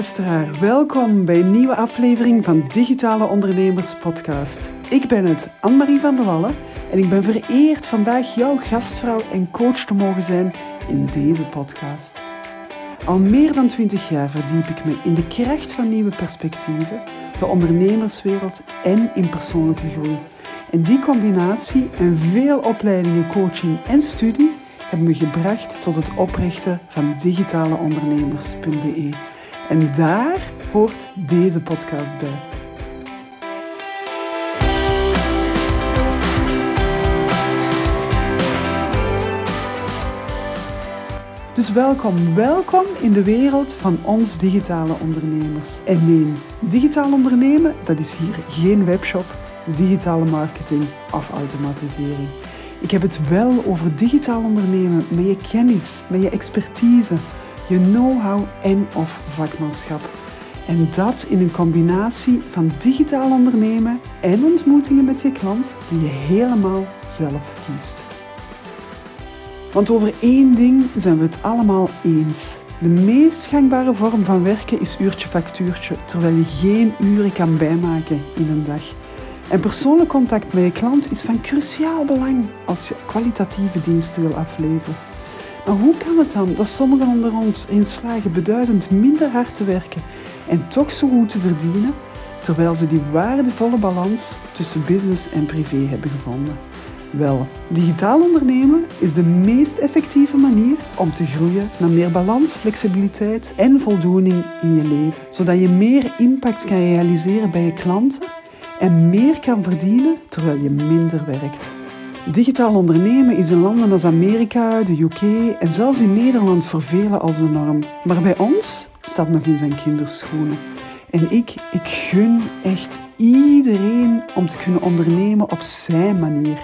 luisteraar, welkom bij een nieuwe aflevering van Digitale Ondernemers Podcast. Ik ben het, Anne-Marie van der Wallen, en ik ben vereerd vandaag jouw gastvrouw en coach te mogen zijn in deze podcast. Al meer dan 20 jaar verdiep ik me in de kracht van nieuwe perspectieven, de ondernemerswereld en in persoonlijke groei. En die combinatie en veel opleidingen, coaching en studie hebben me gebracht tot het oprichten van digitaleondernemers.be. En daar hoort deze podcast bij. Dus welkom, welkom in de wereld van ons digitale ondernemers. En nee, digitaal ondernemen, dat is hier geen webshop, digitale marketing of automatisering. Ik heb het wel over digitaal ondernemen met je kennis, met je expertise, je know-how en of vakmanschap. En dat in een combinatie van digitaal ondernemen en ontmoetingen met je klant die je helemaal zelf kiest. Want over één ding zijn we het allemaal eens. De meest gangbare vorm van werken is uurtje factuurtje, terwijl je geen uren kan bijmaken in een dag. En persoonlijk contact met je klant is van cruciaal belang als je kwalitatieve diensten wil afleveren. Maar hoe kan het dan dat sommigen onder ons in slagen beduidend minder hard te werken en toch zo goed te verdienen, terwijl ze die waardevolle balans tussen business en privé hebben gevonden? Wel, digitaal ondernemen is de meest effectieve manier om te groeien naar meer balans, flexibiliteit en voldoening in je leven, zodat je meer impact kan realiseren bij je klanten en meer kan verdienen terwijl je minder werkt. Digitaal ondernemen is in landen als Amerika, de UK en zelfs in Nederland voor als de norm. Maar bij ons staat nog in zijn kinderschoenen. En ik, ik gun echt iedereen om te kunnen ondernemen op zijn manier.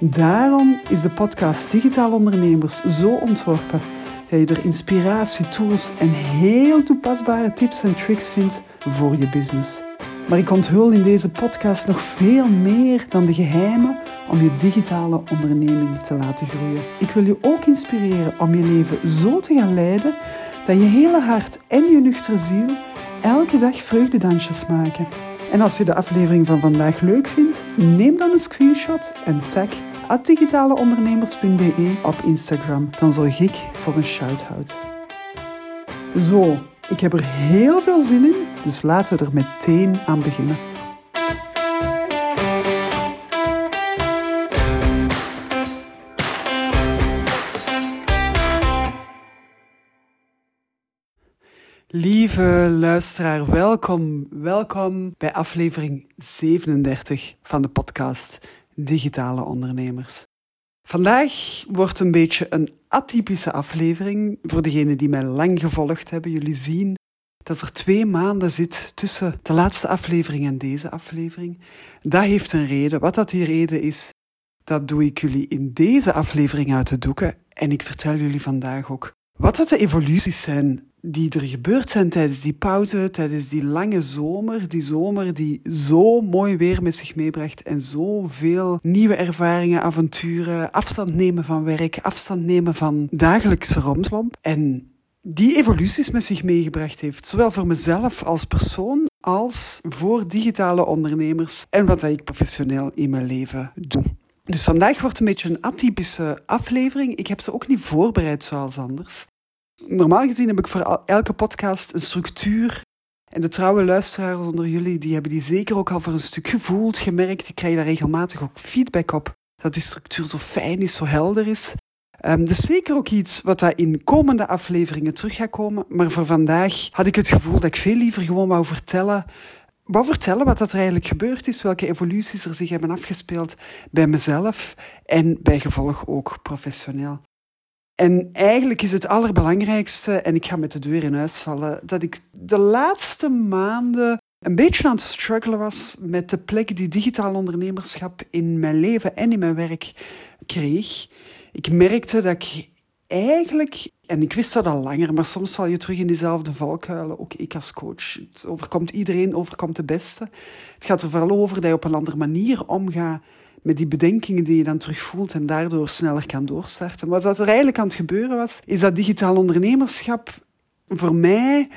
Daarom is de podcast Digitaal Ondernemers zo ontworpen dat je er inspiratie, tools en heel toepasbare tips en tricks vindt voor je business. Maar ik onthul in deze podcast nog veel meer dan de geheimen om je digitale onderneming te laten groeien. Ik wil je ook inspireren om je leven zo te gaan leiden dat je hele hart en je nuchtere ziel elke dag vreugdedansjes maken. En als je de aflevering van vandaag leuk vindt, neem dan een screenshot en tag digitaleondernemers.be op Instagram. Dan zorg ik voor een shout-out. Zo, ik heb er heel veel zin in, dus laten we er meteen aan beginnen. Lieve luisteraar, welkom, welkom bij aflevering 37 van de podcast Digitale Ondernemers. Vandaag wordt een beetje een atypische aflevering. Voor degenen die mij lang gevolgd hebben, jullie zien dat er twee maanden zit tussen de laatste aflevering en deze aflevering. Dat heeft een reden. Wat dat die reden is, dat doe ik jullie in deze aflevering uit de doeken. En ik vertel jullie vandaag ook wat dat de evoluties zijn die er gebeurd zijn tijdens die pauze, tijdens die lange zomer. Die zomer die zo mooi weer met zich meebracht en zoveel nieuwe ervaringen, avonturen, afstand nemen van werk, afstand nemen van dagelijkse romslomp. En die evoluties met zich meegebracht heeft, zowel voor mezelf als persoon als voor digitale ondernemers en wat ik professioneel in mijn leven doe. Dus vandaag wordt een beetje een atypische aflevering. Ik heb ze ook niet voorbereid zoals anders normaal gezien heb ik voor elke podcast een structuur. En de trouwe luisteraars onder jullie, die hebben die zeker ook al voor een stuk gevoeld, gemerkt. Ik krijg daar regelmatig ook feedback op. Dat die structuur zo fijn is, zo helder is. Um, dus zeker ook iets wat daar in komende afleveringen terug gaat komen. Maar voor vandaag had ik het gevoel dat ik veel liever gewoon wou vertellen wou vertellen wat er eigenlijk gebeurd is, welke evoluties er zich hebben afgespeeld bij mezelf en bij gevolg ook professioneel. En eigenlijk is het allerbelangrijkste, en ik ga met de deur in huis vallen, dat ik de laatste maanden een beetje aan het struggelen was met de plek die digitaal ondernemerschap in mijn leven en in mijn werk kreeg. Ik merkte dat ik eigenlijk, en ik wist dat al langer, maar soms val je terug in diezelfde valkuilen, ook ik als coach. Het overkomt iedereen, overkomt de beste. Het gaat er vooral over dat je op een andere manier omgaat met die bedenkingen die je dan terugvoelt en daardoor sneller kan doorstarten. Wat er eigenlijk aan het gebeuren was, is dat digitaal ondernemerschap voor mij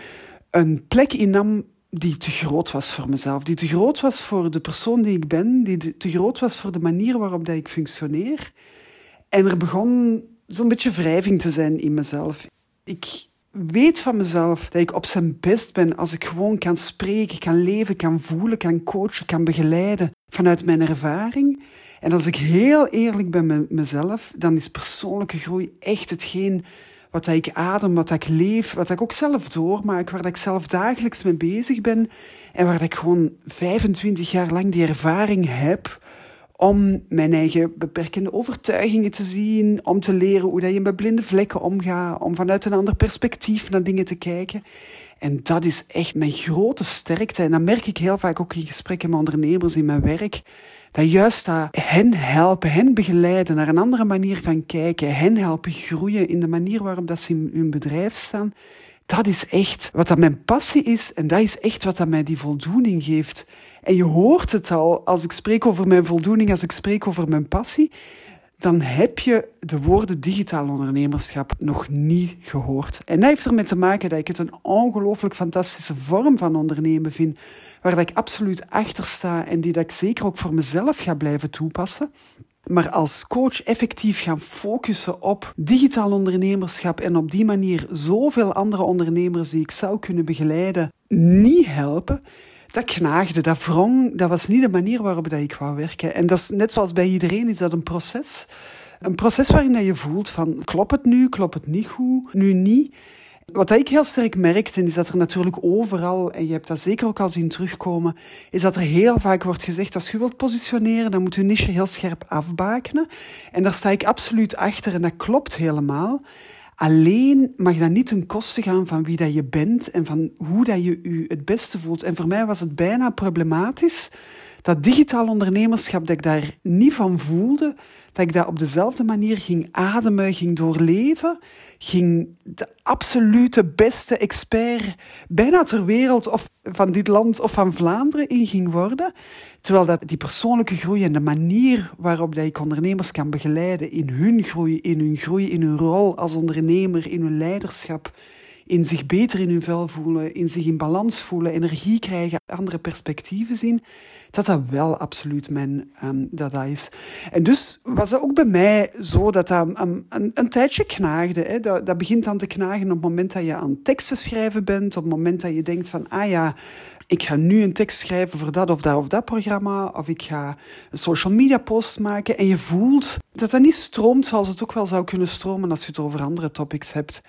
een plek innam die te groot was voor mezelf. Die te groot was voor de persoon die ik ben. Die te groot was voor de manier waarop dat ik functioneer. En er begon zo'n beetje wrijving te zijn in mezelf. Ik weet van mezelf dat ik op zijn best ben als ik gewoon kan spreken, kan leven, kan voelen, kan coachen, kan begeleiden vanuit mijn ervaring. En als ik heel eerlijk ben met mezelf, dan is persoonlijke groei echt hetgeen wat ik adem, wat ik leef, wat ik ook zelf doormaak, waar ik zelf dagelijks mee bezig ben en waar ik gewoon 25 jaar lang die ervaring heb om mijn eigen beperkende overtuigingen te zien, om te leren hoe dat je met blinde vlekken omgaat, om vanuit een ander perspectief naar dingen te kijken. En dat is echt mijn grote sterkte. En dat merk ik heel vaak ook in gesprekken met ondernemers in mijn werk. Dat juist dat hen helpen, hen begeleiden, naar een andere manier van kijken, hen helpen groeien in de manier waarop dat ze in hun bedrijf staan. Dat is echt wat dat mijn passie is en dat is echt wat dat mij die voldoening geeft. En je hoort het al als ik spreek over mijn voldoening, als ik spreek over mijn passie, dan heb je de woorden digitaal ondernemerschap nog niet gehoord. En dat heeft ermee te maken dat ik het een ongelooflijk fantastische vorm van ondernemen vind, waar ik absoluut achter sta en die dat ik zeker ook voor mezelf ga blijven toepassen. Maar als coach effectief gaan focussen op digitaal ondernemerschap en op die manier zoveel andere ondernemers die ik zou kunnen begeleiden niet helpen, dat knaagde, dat wrong, dat was niet de manier waarop dat ik wou werken. En dat is, net zoals bij iedereen is dat een proces. Een proces waarin je voelt van, klopt het nu, klopt het niet goed, nu niet. Wat ik heel sterk merkte, is dat er natuurlijk overal, en je hebt dat zeker ook al zien terugkomen, is dat er heel vaak wordt gezegd, als je wilt positioneren, dan moet je niche heel scherp afbakenen. En daar sta ik absoluut achter en dat klopt helemaal. Alleen mag dat niet ten koste gaan van wie dat je bent en van hoe dat je je het beste voelt. En voor mij was het bijna problematisch dat digitaal ondernemerschap, dat ik daar niet van voelde, dat ik dat op dezelfde manier ging ademen, ging doorleven, ging de absolute beste expert bijna ter wereld of van dit land of van Vlaanderen in ging worden. Terwijl dat die persoonlijke groei en de manier waarop dat ik ondernemers kan begeleiden in hun groei, in hun groei, in hun rol als ondernemer, in hun leiderschap, in zich beter in hun vel voelen, in zich in balans voelen, energie krijgen, andere perspectieven zien, dat dat wel absoluut mijn um, dat, dat is. En dus was het ook bij mij zo dat dat een, een tijdje knaagde. Hè. Dat, dat begint dan te knagen op het moment dat je aan teksten schrijven bent, op het moment dat je denkt van, ah ja, ik ga nu een tekst schrijven voor dat of dat of dat programma, of ik ga een social media post maken. En je voelt dat dat niet stroomt zoals het ook wel zou kunnen stromen als je het over andere topics hebt.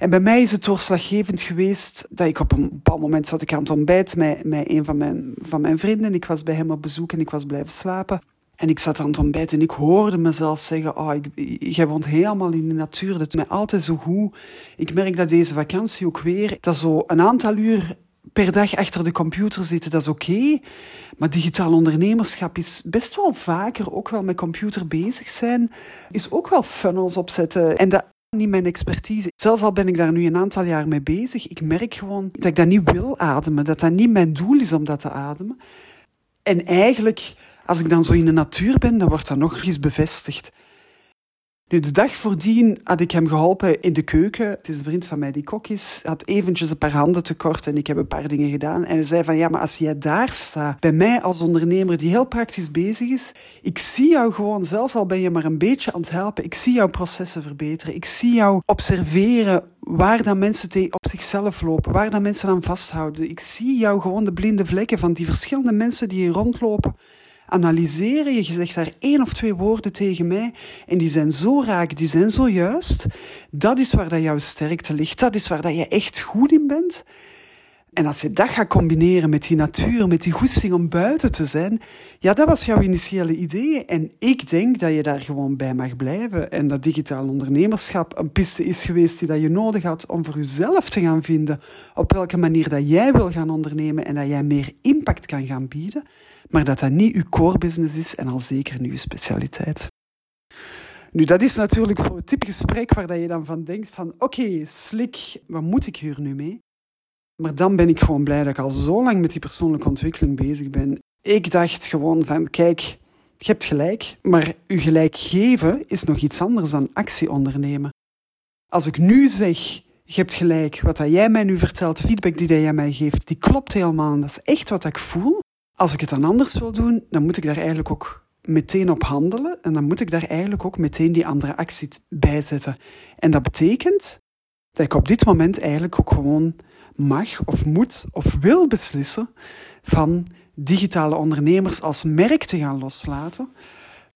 En bij mij is het doorslaggevend geweest dat ik op een bepaald moment zat ik aan het ontbijt met, met een van mijn, van mijn vrienden. Ik was bij hem op bezoek en ik was blijven slapen. En ik zat aan het ontbijt en ik hoorde mezelf zeggen, oh, ik, jij woont helemaal in de natuur, dat is mij altijd zo goed. Ik merk dat deze vakantie ook weer, dat zo een aantal uur per dag achter de computer zitten, dat is oké. Maar digitaal ondernemerschap is best wel vaker ook wel met computer bezig zijn. Is ook wel funnels opzetten. En dat niet mijn expertise. Zelfs al ben ik daar nu een aantal jaar mee bezig, ik merk gewoon dat ik dat niet wil ademen, dat dat niet mijn doel is om dat te ademen. En eigenlijk, als ik dan zo in de natuur ben, dan wordt dat nog eens bevestigd. De dag voordien had ik hem geholpen in de keuken. Het is een vriend van mij die kok is. Had eventjes een paar handen tekort en ik heb een paar dingen gedaan. En hij zei van, ja, maar als jij daar staat, bij mij als ondernemer die heel praktisch bezig is, ik zie jou gewoon, zelfs al ben je maar een beetje aan het helpen, ik zie jouw processen verbeteren. Ik zie jou observeren waar dan mensen op zichzelf lopen, waar dan mensen aan vasthouden. Ik zie jou gewoon de blinde vlekken van die verschillende mensen die hier rondlopen analyseren. Je zegt daar één of twee woorden tegen mij en die zijn zo raak, die zijn zo juist. Dat is waar dat jouw sterkte ligt. Dat is waar dat je echt goed in bent. En als je dat gaat combineren met die natuur, met die goesting om buiten te zijn, ja, dat was jouw initiële idee. En ik denk dat je daar gewoon bij mag blijven. En dat digitaal ondernemerschap een piste is geweest die dat je nodig had om voor jezelf te gaan vinden op welke manier dat jij wil gaan ondernemen en dat jij meer impact kan gaan bieden maar dat dat niet uw core business is en al zeker niet uw specialiteit. Nu, dat is natuurlijk zo'n type gesprek waar je dan van denkt van oké, slik, wat moet ik hier nu mee? Maar dan ben ik gewoon blij dat ik al zo lang met die persoonlijke ontwikkeling bezig ben. Ik dacht gewoon van kijk, je hebt gelijk, maar u gelijk geven is nog iets anders dan actie ondernemen. Als ik nu zeg, je hebt gelijk, wat dat jij mij nu vertelt, feedback die jij mij geeft, die klopt helemaal. Dat is echt wat ik voel. Als ik het dan anders wil doen, dan moet ik daar eigenlijk ook meteen op handelen. En dan moet ik daar eigenlijk ook meteen die andere actie bij zetten. En dat betekent dat ik op dit moment eigenlijk ook gewoon mag of moet of wil beslissen van digitale ondernemers als merk te gaan loslaten,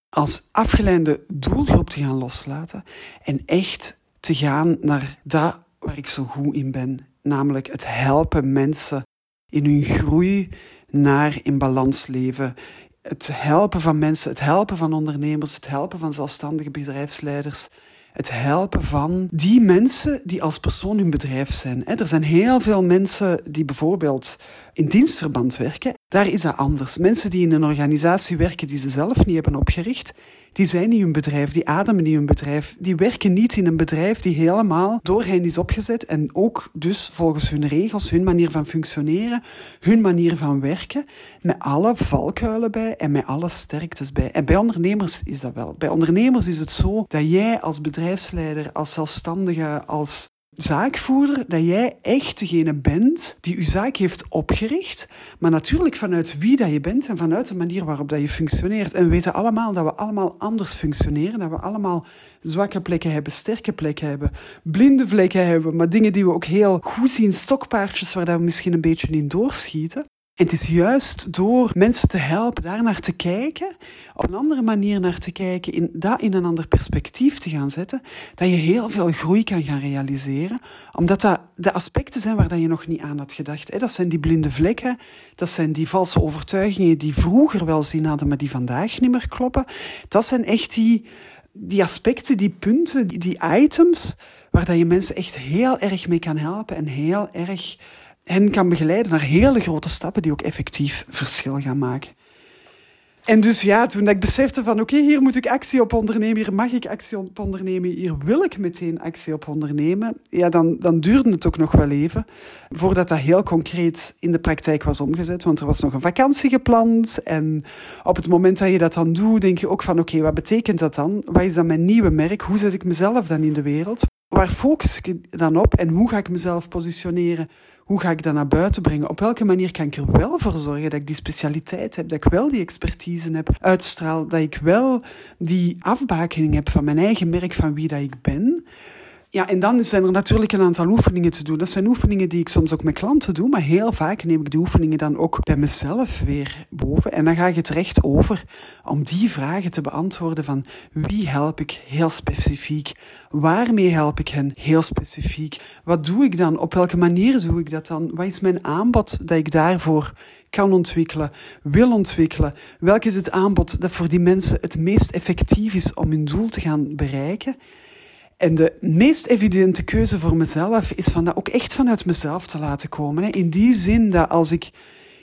als afgeleide doelgroep te gaan loslaten en echt te gaan naar dat waar ik zo goed in ben, namelijk het helpen mensen in hun groei naar in balans leven. Het helpen van mensen, het helpen van ondernemers, het helpen van zelfstandige bedrijfsleiders het helpen van die mensen die als persoon hun bedrijf zijn. Er zijn heel veel mensen die bijvoorbeeld in dienstverband werken. Daar is dat anders. Mensen die in een organisatie werken die ze zelf niet hebben opgericht, die zijn niet hun bedrijf, die ademen niet hun bedrijf, die werken niet in een bedrijf die helemaal door hen is opgezet en ook dus volgens hun regels, hun manier van functioneren, hun manier van werken, met alle valkuilen bij en met alle sterktes bij. En bij ondernemers is dat wel. Bij ondernemers is het zo dat jij als bedrijfsleider, als zelfstandige, als zaakvoerder dat jij echt degene bent die je zaak heeft opgericht, maar natuurlijk vanuit wie dat je bent en vanuit de manier waarop dat je functioneert. En we weten allemaal dat we allemaal anders functioneren, dat we allemaal zwakke plekken hebben, sterke plekken hebben, blinde vlekken hebben, maar dingen die we ook heel goed zien, stokpaardjes waar dat we misschien een beetje in doorschieten. En het is juist door mensen te helpen daar naar te kijken, op een andere manier naar te kijken, in, dat in een ander perspectief te gaan zetten, dat je heel veel groei kan gaan realiseren. Omdat dat de aspecten zijn waar dat je nog niet aan had gedacht. Dat zijn die blinde vlekken, dat zijn die valse overtuigingen die vroeger wel zin hadden, maar die vandaag niet meer kloppen. Dat zijn echt die, die aspecten, die punten, die, die items, waar dat je mensen echt heel erg mee kan helpen en heel erg hen kan begeleiden naar hele grote stappen die ook effectief verschil gaan maken. En dus ja, toen ik besefte van oké, hier moet ik actie op ondernemen, hier mag ik actie op ondernemen, hier wil ik meteen actie op ondernemen, ja, dan, dan duurde het ook nog wel even voordat dat heel concreet in de praktijk was omgezet. Want er was nog een vakantie gepland en op het moment dat je dat dan doet, denk je ook van oké, wat betekent dat dan? Wat is dan mijn nieuwe merk? Hoe zet ik mezelf dan in de wereld? Waar focus ik dan op en hoe ga ik mezelf positioneren hoe ga ik dat naar buiten brengen? Op welke manier kan ik er wel voor zorgen dat ik die specialiteit heb, dat ik wel die expertise heb, uitstraal, dat ik wel die afbakening heb van mijn eigen merk, van wie dat ik ben? Ja, en dan zijn er natuurlijk een aantal oefeningen te doen. Dat zijn oefeningen die ik soms ook met klanten doe, maar heel vaak neem ik de oefeningen dan ook bij mezelf weer boven. En dan ga ik het recht over om die vragen te beantwoorden van wie help ik heel specifiek? Waarmee help ik hen heel specifiek? Wat doe ik dan? Op welke manier doe ik dat dan? Wat is mijn aanbod dat ik daarvoor kan ontwikkelen, wil ontwikkelen? Welk is het aanbod dat voor die mensen het meest effectief is om hun doel te gaan bereiken? En de meest evidente keuze voor mezelf is van dat ook echt vanuit mezelf te laten komen. In die zin dat als ik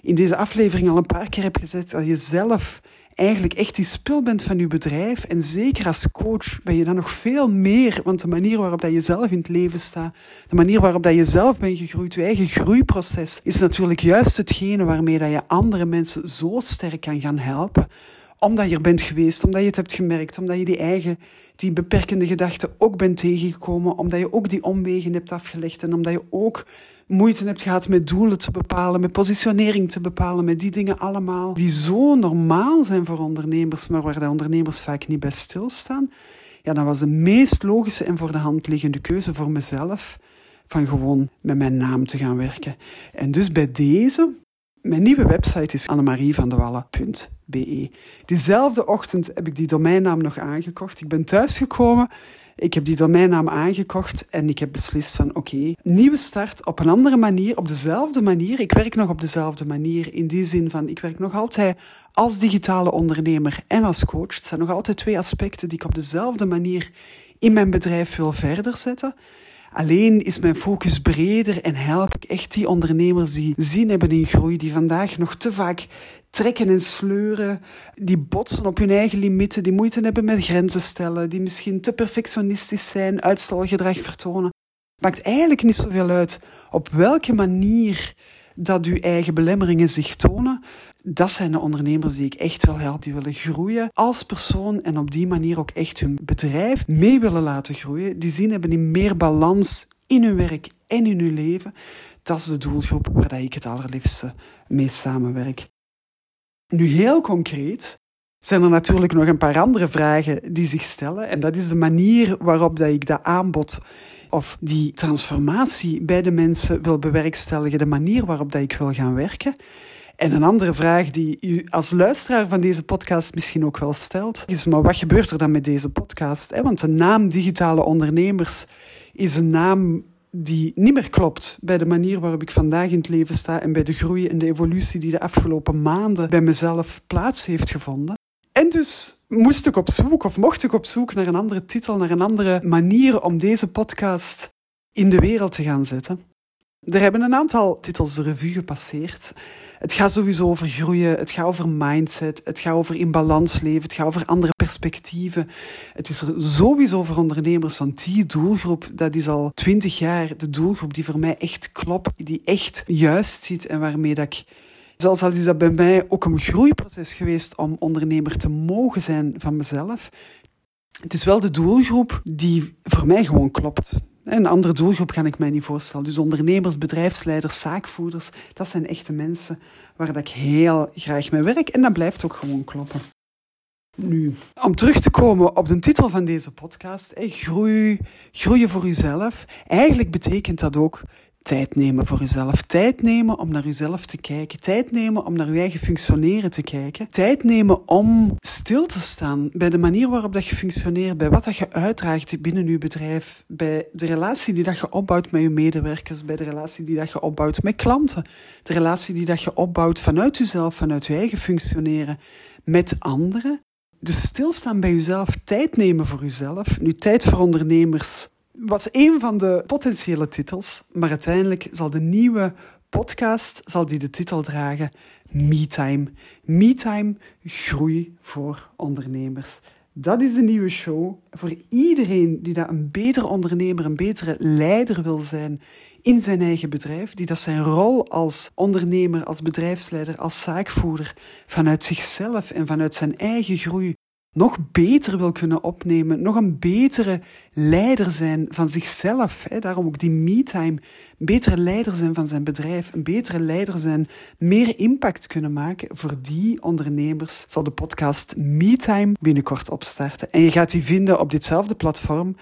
in deze aflevering al een paar keer heb gezegd dat je zelf eigenlijk echt die spil bent van je bedrijf. En zeker als coach ben je dan nog veel meer, want de manier waarop dat je zelf in het leven staat, de manier waarop dat je zelf bent gegroeid, je eigen groeiproces, is natuurlijk juist hetgene waarmee dat je andere mensen zo sterk kan gaan helpen omdat je er bent geweest, omdat je het hebt gemerkt, omdat je die eigen, die beperkende gedachten ook bent tegengekomen, omdat je ook die omwegen hebt afgelegd en omdat je ook moeite hebt gehad met doelen te bepalen, met positionering te bepalen, met die dingen allemaal die zo normaal zijn voor ondernemers, maar waar de ondernemers vaak niet bij stilstaan. Ja, dat was de meest logische en voor de hand liggende keuze voor mezelf van gewoon met mijn naam te gaan werken. En dus bij deze mijn nieuwe website is annemarievandewallen.be. Diezelfde ochtend heb ik die domeinnaam nog aangekocht. Ik ben thuisgekomen, ik heb die domeinnaam aangekocht en ik heb beslist van oké, nieuwe start op een andere manier, op dezelfde manier. Ik werk nog op dezelfde manier in die zin van ik werk nog altijd als digitale ondernemer en als coach. Het zijn nog altijd twee aspecten die ik op dezelfde manier in mijn bedrijf wil verder zetten. Alleen is mijn focus breder en help ik echt die ondernemers die zin hebben in groei, die vandaag nog te vaak trekken en sleuren, die botsen op hun eigen limieten, die moeite hebben met grenzen stellen, die misschien te perfectionistisch zijn, uitstelgedrag vertonen. Maakt eigenlijk niet zoveel uit op welke manier dat uw eigen belemmeringen zich tonen. Dat zijn de ondernemers die ik echt wil helpen, die willen groeien als persoon en op die manier ook echt hun bedrijf mee willen laten groeien. Die zin hebben in meer balans in hun werk en in hun leven, dat is de doelgroep waar ik het allerliefste mee samenwerk. Nu heel concreet zijn er natuurlijk nog een paar andere vragen die zich stellen. En dat is de manier waarop dat ik dat aanbod of die transformatie bij de mensen wil bewerkstelligen, de manier waarop dat ik wil gaan werken. En een andere vraag die u als luisteraar van deze podcast misschien ook wel stelt, is: maar wat gebeurt er dan met deze podcast? Want de naam Digitale Ondernemers is een naam die niet meer klopt bij de manier waarop ik vandaag in het leven sta en bij de groei en de evolutie die de afgelopen maanden bij mezelf plaats heeft gevonden. En dus moest ik op zoek, of mocht ik op zoek naar een andere titel, naar een andere manier om deze podcast in de wereld te gaan zetten. Er hebben een aantal titels de revue gepasseerd. Het gaat sowieso over groeien, het gaat over mindset, het gaat over in balans leven, het gaat over andere perspectieven. Het is er sowieso voor ondernemers, want die doelgroep, dat is al twintig jaar de doelgroep die voor mij echt klopt, die echt juist zit en waarmee dat ik Zelfs al is dat bij mij ook een groeiproces geweest om ondernemer te mogen zijn van mezelf. Het is wel de doelgroep die voor mij gewoon klopt. Een andere doelgroep kan ik mij niet voorstellen. Dus ondernemers, bedrijfsleiders, zaakvoerders, dat zijn echte mensen waar dat ik heel graag mee werk en dat blijft ook gewoon kloppen. Nu, om terug te komen op de titel van deze podcast, groei, groeien voor uzelf. Eigenlijk betekent dat ook tijd nemen voor uzelf. Tijd nemen om naar uzelf te kijken. Tijd nemen om naar uw eigen functioneren te kijken. Tijd nemen om stil te staan bij de manier waarop dat je functioneert, bij wat dat je uitdraagt binnen uw bedrijf, bij de relatie die dat je opbouwt met je medewerkers, bij de relatie die dat je opbouwt met klanten, de relatie die dat je opbouwt vanuit uzelf, vanuit je eigen functioneren met anderen. Dus stilstaan bij uzelf, tijd nemen voor uzelf. Nu, tijd voor ondernemers was een van de potentiële titels, maar uiteindelijk zal de nieuwe podcast zal die de titel dragen MeTime. MeTime, groei voor ondernemers. Dat is de nieuwe show voor iedereen die dat een betere ondernemer, een betere leider wil zijn in zijn eigen bedrijf, die dat zijn rol als ondernemer, als bedrijfsleider, als zaakvoerder vanuit zichzelf en vanuit zijn eigen groei nog beter wil kunnen opnemen, nog een betere leider zijn van zichzelf. Hè. Daarom ook die me-time. Een betere leider zijn van zijn bedrijf, een betere leider zijn, meer impact kunnen maken. Voor die ondernemers zal de podcast Me-time binnenkort opstarten. En je gaat die vinden op ditzelfde platform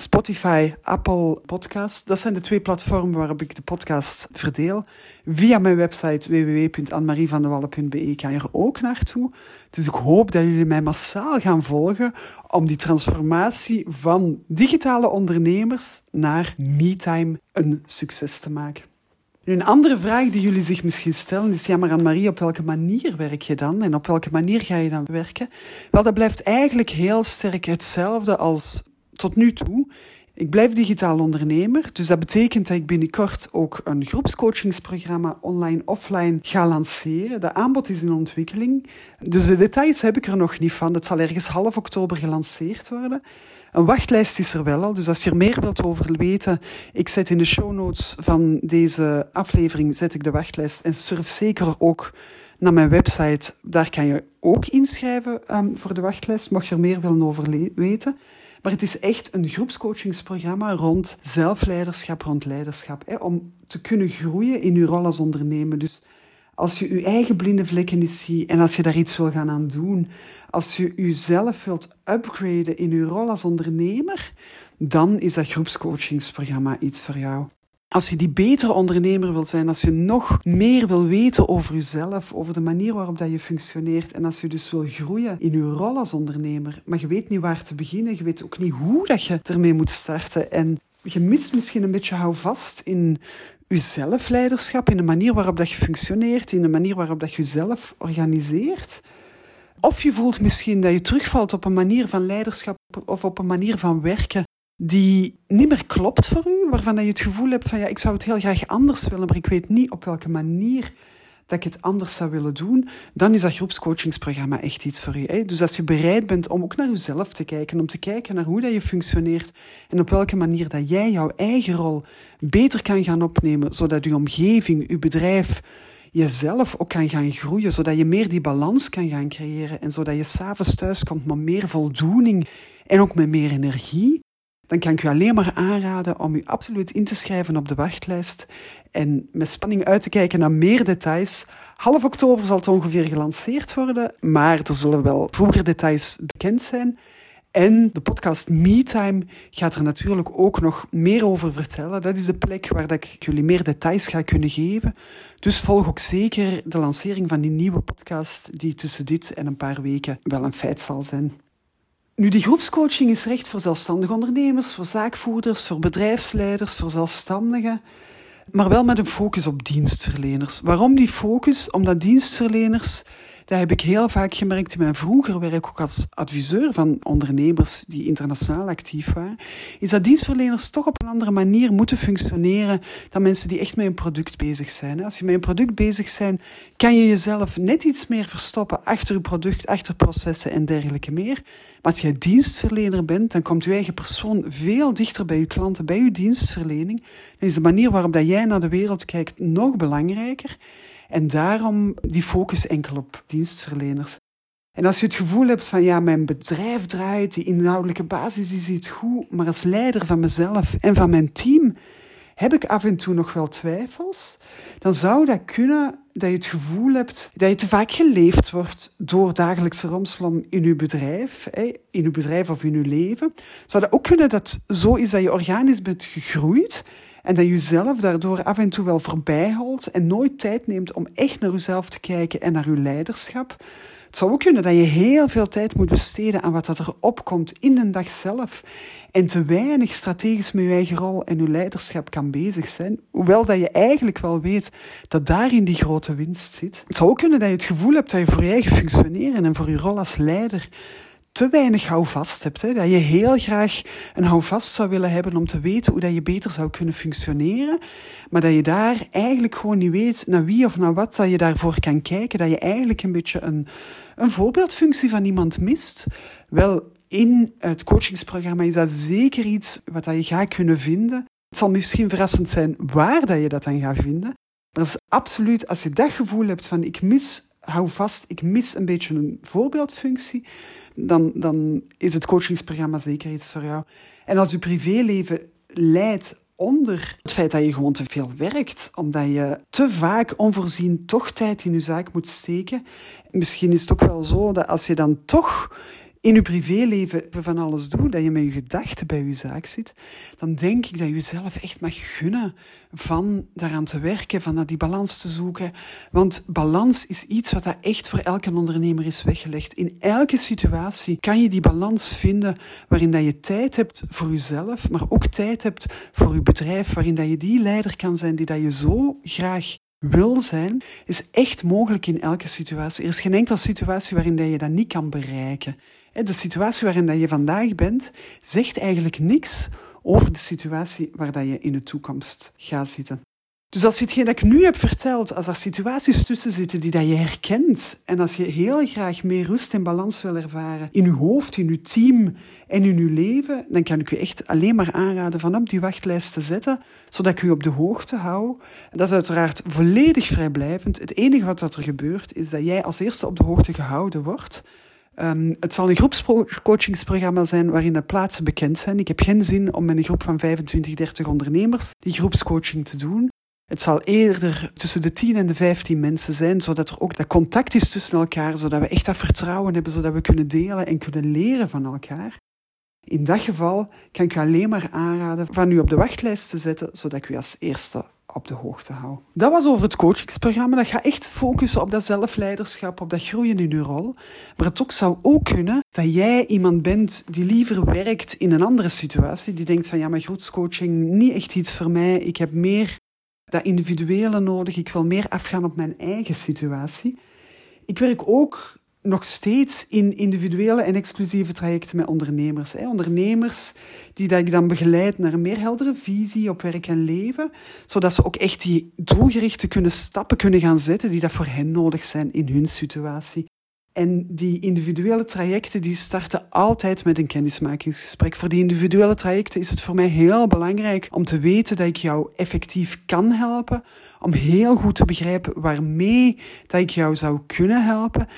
Spotify, Apple Podcast. Dat zijn de twee platformen waarop ik de podcast verdeel. Via mijn website www.anmarievandewalle.be kan je er ook naartoe. Dus ik hoop dat jullie mij massaal gaan volgen om die transformatie van digitale ondernemers naar MeTime een succes te maken. een andere vraag die jullie zich misschien stellen is, ja maar Anne-Marie, op welke manier werk je dan? En op welke manier ga je dan werken? Wel, dat blijft eigenlijk heel sterk hetzelfde als tot nu toe. Ik blijf digitaal ondernemer, dus dat betekent dat ik binnenkort ook een groepscoachingsprogramma online-offline ga lanceren. De aanbod is in ontwikkeling, dus de details heb ik er nog niet van. Het zal ergens half oktober gelanceerd worden. Een wachtlijst is er wel al, dus als je er meer wilt over weten, ik zet in de show notes van deze aflevering zet ik de wachtlijst en surf zeker ook naar mijn website. Daar kan je ook inschrijven um, voor de wachtlijst, mocht je er meer willen over weten. Maar het is echt een groepscoachingsprogramma rond zelfleiderschap, rond leiderschap. Hè, om te kunnen groeien in uw rol als ondernemer. Dus als je je eigen blinde vlekken niet ziet en als je daar iets wil gaan aan doen, als je jezelf wilt upgraden in uw rol als ondernemer, dan is dat groepscoachingsprogramma iets voor jou. Als je die betere ondernemer wilt zijn, als je nog meer wil weten over jezelf, over de manier waarop dat je functioneert en als je dus wil groeien in je rol als ondernemer, maar je weet niet waar te beginnen, je weet ook niet hoe dat je ermee moet starten en je mist misschien een beetje houvast in je zelfleiderschap, in de manier waarop dat je functioneert, in de manier waarop dat je jezelf organiseert. Of je voelt misschien dat je terugvalt op een manier van leiderschap of op een manier van werken die niet meer klopt voor u, waarvan je het gevoel hebt van ja, ik zou het heel graag anders willen, maar ik weet niet op welke manier dat ik het anders zou willen doen, dan is dat groepscoachingsprogramma echt iets voor u. Hè? Dus als je bereid bent om ook naar jezelf te kijken, om te kijken naar hoe dat je functioneert en op welke manier dat jij jouw eigen rol beter kan gaan opnemen, zodat je omgeving, je bedrijf, jezelf ook kan gaan groeien, zodat je meer die balans kan gaan creëren en zodat je s'avonds thuis komt met meer voldoening en ook met meer energie, dan kan ik u alleen maar aanraden om u absoluut in te schrijven op de wachtlijst en met spanning uit te kijken naar meer details. Half oktober zal het ongeveer gelanceerd worden, maar er zullen wel vroeger details bekend zijn. En de podcast MeTime gaat er natuurlijk ook nog meer over vertellen. Dat is de plek waar ik jullie meer details ga kunnen geven. Dus volg ook zeker de lancering van die nieuwe podcast, die tussen dit en een paar weken wel een feit zal zijn. Nu, die groepscoaching is recht voor zelfstandige ondernemers, voor zaakvoerders, voor bedrijfsleiders, voor zelfstandigen, maar wel met een focus op dienstverleners. Waarom die focus? Omdat dienstverleners dat heb ik heel vaak gemerkt in mijn vroeger werk, ook als adviseur van ondernemers die internationaal actief waren, is dat dienstverleners toch op een andere manier moeten functioneren dan mensen die echt met een product bezig zijn. Als je met een product bezig bent, kan je jezelf net iets meer verstoppen achter je product, achter processen en dergelijke meer. Maar als jij dienstverlener bent, dan komt je eigen persoon veel dichter bij je klanten, bij je dienstverlening. Dan is de manier waarop dat jij naar de wereld kijkt nog belangrijker. En daarom die focus enkel op dienstverleners. En als je het gevoel hebt van ja, mijn bedrijf draait, die inhoudelijke basis is iets goed, maar als leider van mezelf en van mijn team heb ik af en toe nog wel twijfels, dan zou dat kunnen dat je het gevoel hebt dat je te vaak geleefd wordt door dagelijkse romslom in je bedrijf, in je bedrijf of in je leven. Zou dat ook kunnen dat zo is dat je organisch bent gegroeid en dat je jezelf daardoor af en toe wel voorbij holt en nooit tijd neemt om echt naar jezelf te kijken en naar je leiderschap. Het zou ook kunnen dat je heel veel tijd moet besteden aan wat dat er opkomt in de dag zelf. En te weinig strategisch met je eigen rol en je leiderschap kan bezig zijn. Hoewel dat je eigenlijk wel weet dat daarin die grote winst zit. Het zou ook kunnen dat je het gevoel hebt dat je voor je eigen functioneren en voor je rol als leider te weinig houvast hebt. Hè? Dat je heel graag een houvast zou willen hebben om te weten hoe dat je beter zou kunnen functioneren. Maar dat je daar eigenlijk gewoon niet weet naar wie of naar wat dat je daarvoor kan kijken. Dat je eigenlijk een beetje een, een voorbeeldfunctie van iemand mist. Wel, in het coachingsprogramma is dat zeker iets wat dat je gaat kunnen vinden. Het zal misschien verrassend zijn waar dat je dat dan gaat vinden. Maar dat is absoluut, als je dat gevoel hebt van ik mis hou vast, ik mis een beetje een voorbeeldfunctie, dan, dan is het coachingsprogramma zeker iets voor jou. En als je privéleven leidt onder het feit dat je gewoon te veel werkt, omdat je te vaak onvoorzien toch tijd in je zaak moet steken. Misschien is het ook wel zo dat als je dan toch in je privéleven van alles doet, dat je met je gedachten bij je zaak zit, dan denk ik dat je jezelf echt mag gunnen van daaraan te werken, van naar die balans te zoeken. Want balans is iets wat daar echt voor elke ondernemer is weggelegd. In elke situatie kan je die balans vinden waarin dat je tijd hebt voor jezelf, maar ook tijd hebt voor je bedrijf, waarin dat je die leider kan zijn die dat je zo graag wil zijn, is echt mogelijk in elke situatie. Er is geen enkele situatie waarin dat je dat niet kan bereiken. De situatie waarin je vandaag bent, zegt eigenlijk niks over de situatie waar je in de toekomst gaat zitten. Dus als je hetgeen dat ik nu heb verteld, als er situaties tussen zitten die dat je herkent, en als je heel graag meer rust en balans wil ervaren in je hoofd, in je team en in je leven, dan kan ik je echt alleen maar aanraden van op die wachtlijst te zetten, zodat ik u op de hoogte hou. Dat is uiteraard volledig vrijblijvend. Het enige wat er gebeurt, is dat jij als eerste op de hoogte gehouden wordt Um, het zal een groepscoachingsprogramma zijn waarin de plaatsen bekend zijn. Ik heb geen zin om met een groep van 25, 30 ondernemers die groepscoaching te doen. Het zal eerder tussen de 10 en de 15 mensen zijn, zodat er ook dat contact is tussen elkaar, zodat we echt dat vertrouwen hebben, zodat we kunnen delen en kunnen leren van elkaar. In dat geval kan ik alleen maar aanraden van u op de wachtlijst te zetten, zodat ik u als eerste op de hoogte hou. Dat was over het coachingsprogramma. Dat gaat echt focussen op dat zelfleiderschap, op dat groeien in uw rol. Maar het ook zou ook kunnen dat jij iemand bent die liever werkt in een andere situatie. Die denkt van ja, maar groepscoaching niet echt iets voor mij. Ik heb meer dat individuele nodig. Ik wil meer afgaan op mijn eigen situatie. Ik werk ook nog steeds in individuele en exclusieve trajecten met ondernemers. Hè. Ondernemers die dat ik dan begeleid naar een meer heldere visie op werk en leven, zodat ze ook echt die doelgerichte kunnen stappen kunnen gaan zetten die dat voor hen nodig zijn in hun situatie. En die individuele trajecten die starten altijd met een kennismakingsgesprek. Voor die individuele trajecten is het voor mij heel belangrijk om te weten dat ik jou effectief kan helpen, om heel goed te begrijpen waarmee dat ik jou zou kunnen helpen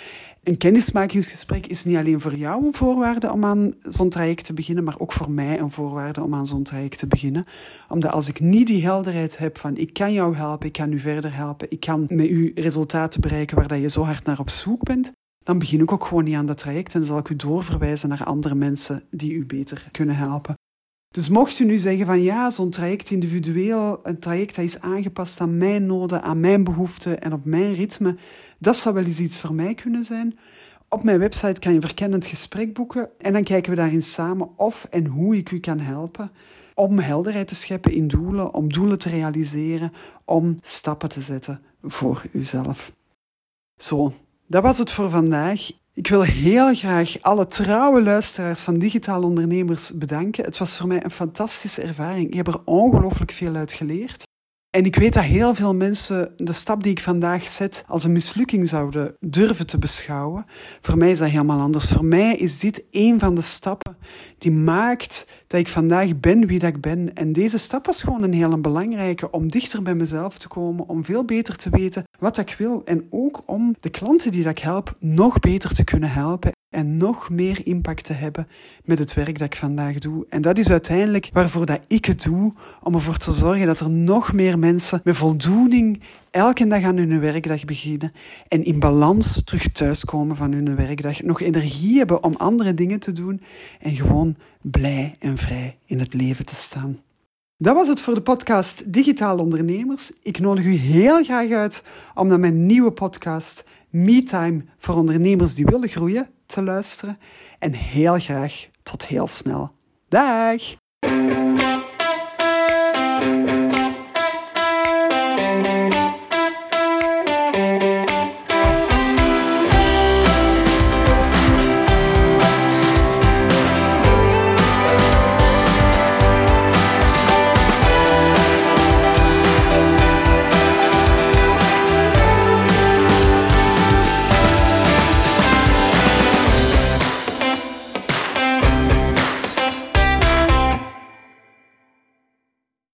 Een kennismakingsgesprek is niet alleen voor jou een voorwaarde om aan zo'n traject te beginnen, maar ook voor mij een voorwaarde om aan zo'n traject te beginnen. Omdat als ik niet die helderheid heb van ik kan jou helpen, ik kan u verder helpen, ik kan met u resultaten bereiken waar dat je zo hard naar op zoek bent, dan begin ik ook gewoon niet aan dat traject en zal ik u doorverwijzen naar andere mensen die u beter kunnen helpen. Dus mocht u nu zeggen van ja, zo'n traject individueel, een traject dat is aangepast aan mijn noden, aan mijn behoeften en op mijn ritme, dat zou wel eens iets voor mij kunnen zijn. Op mijn website kan je een verkennend gesprek boeken en dan kijken we daarin samen of en hoe ik u kan helpen om helderheid te scheppen in doelen, om doelen te realiseren, om stappen te zetten voor uzelf. Zo, dat was het voor vandaag. Ik wil heel graag alle trouwe luisteraars van Digitale Ondernemers bedanken. Het was voor mij een fantastische ervaring. Ik heb er ongelooflijk veel uit geleerd. En ik weet dat heel veel mensen de stap die ik vandaag zet als een mislukking zouden durven te beschouwen. Voor mij is dat helemaal anders. Voor mij is dit een van de stappen die maakt dat ik vandaag ben wie dat ik ben. En deze stap was gewoon een hele belangrijke om dichter bij mezelf te komen, om veel beter te weten wat ik wil en ook om de klanten die ik help nog beter te kunnen helpen en nog meer impact te hebben met het werk dat ik vandaag doe. En dat is uiteindelijk waarvoor dat ik het doe, om ervoor te zorgen dat er nog meer mensen met voldoening elke dag aan hun werkdag beginnen en in balans terug thuiskomen van hun werkdag, nog energie hebben om andere dingen te doen en gewoon blij en vrij in het leven te staan. Dat was het voor de podcast Digitaal Ondernemers. Ik nodig u heel graag uit om naar mijn nieuwe podcast MeTime voor ondernemers die willen groeien te luisteren. En heel graag tot heel snel. Dag!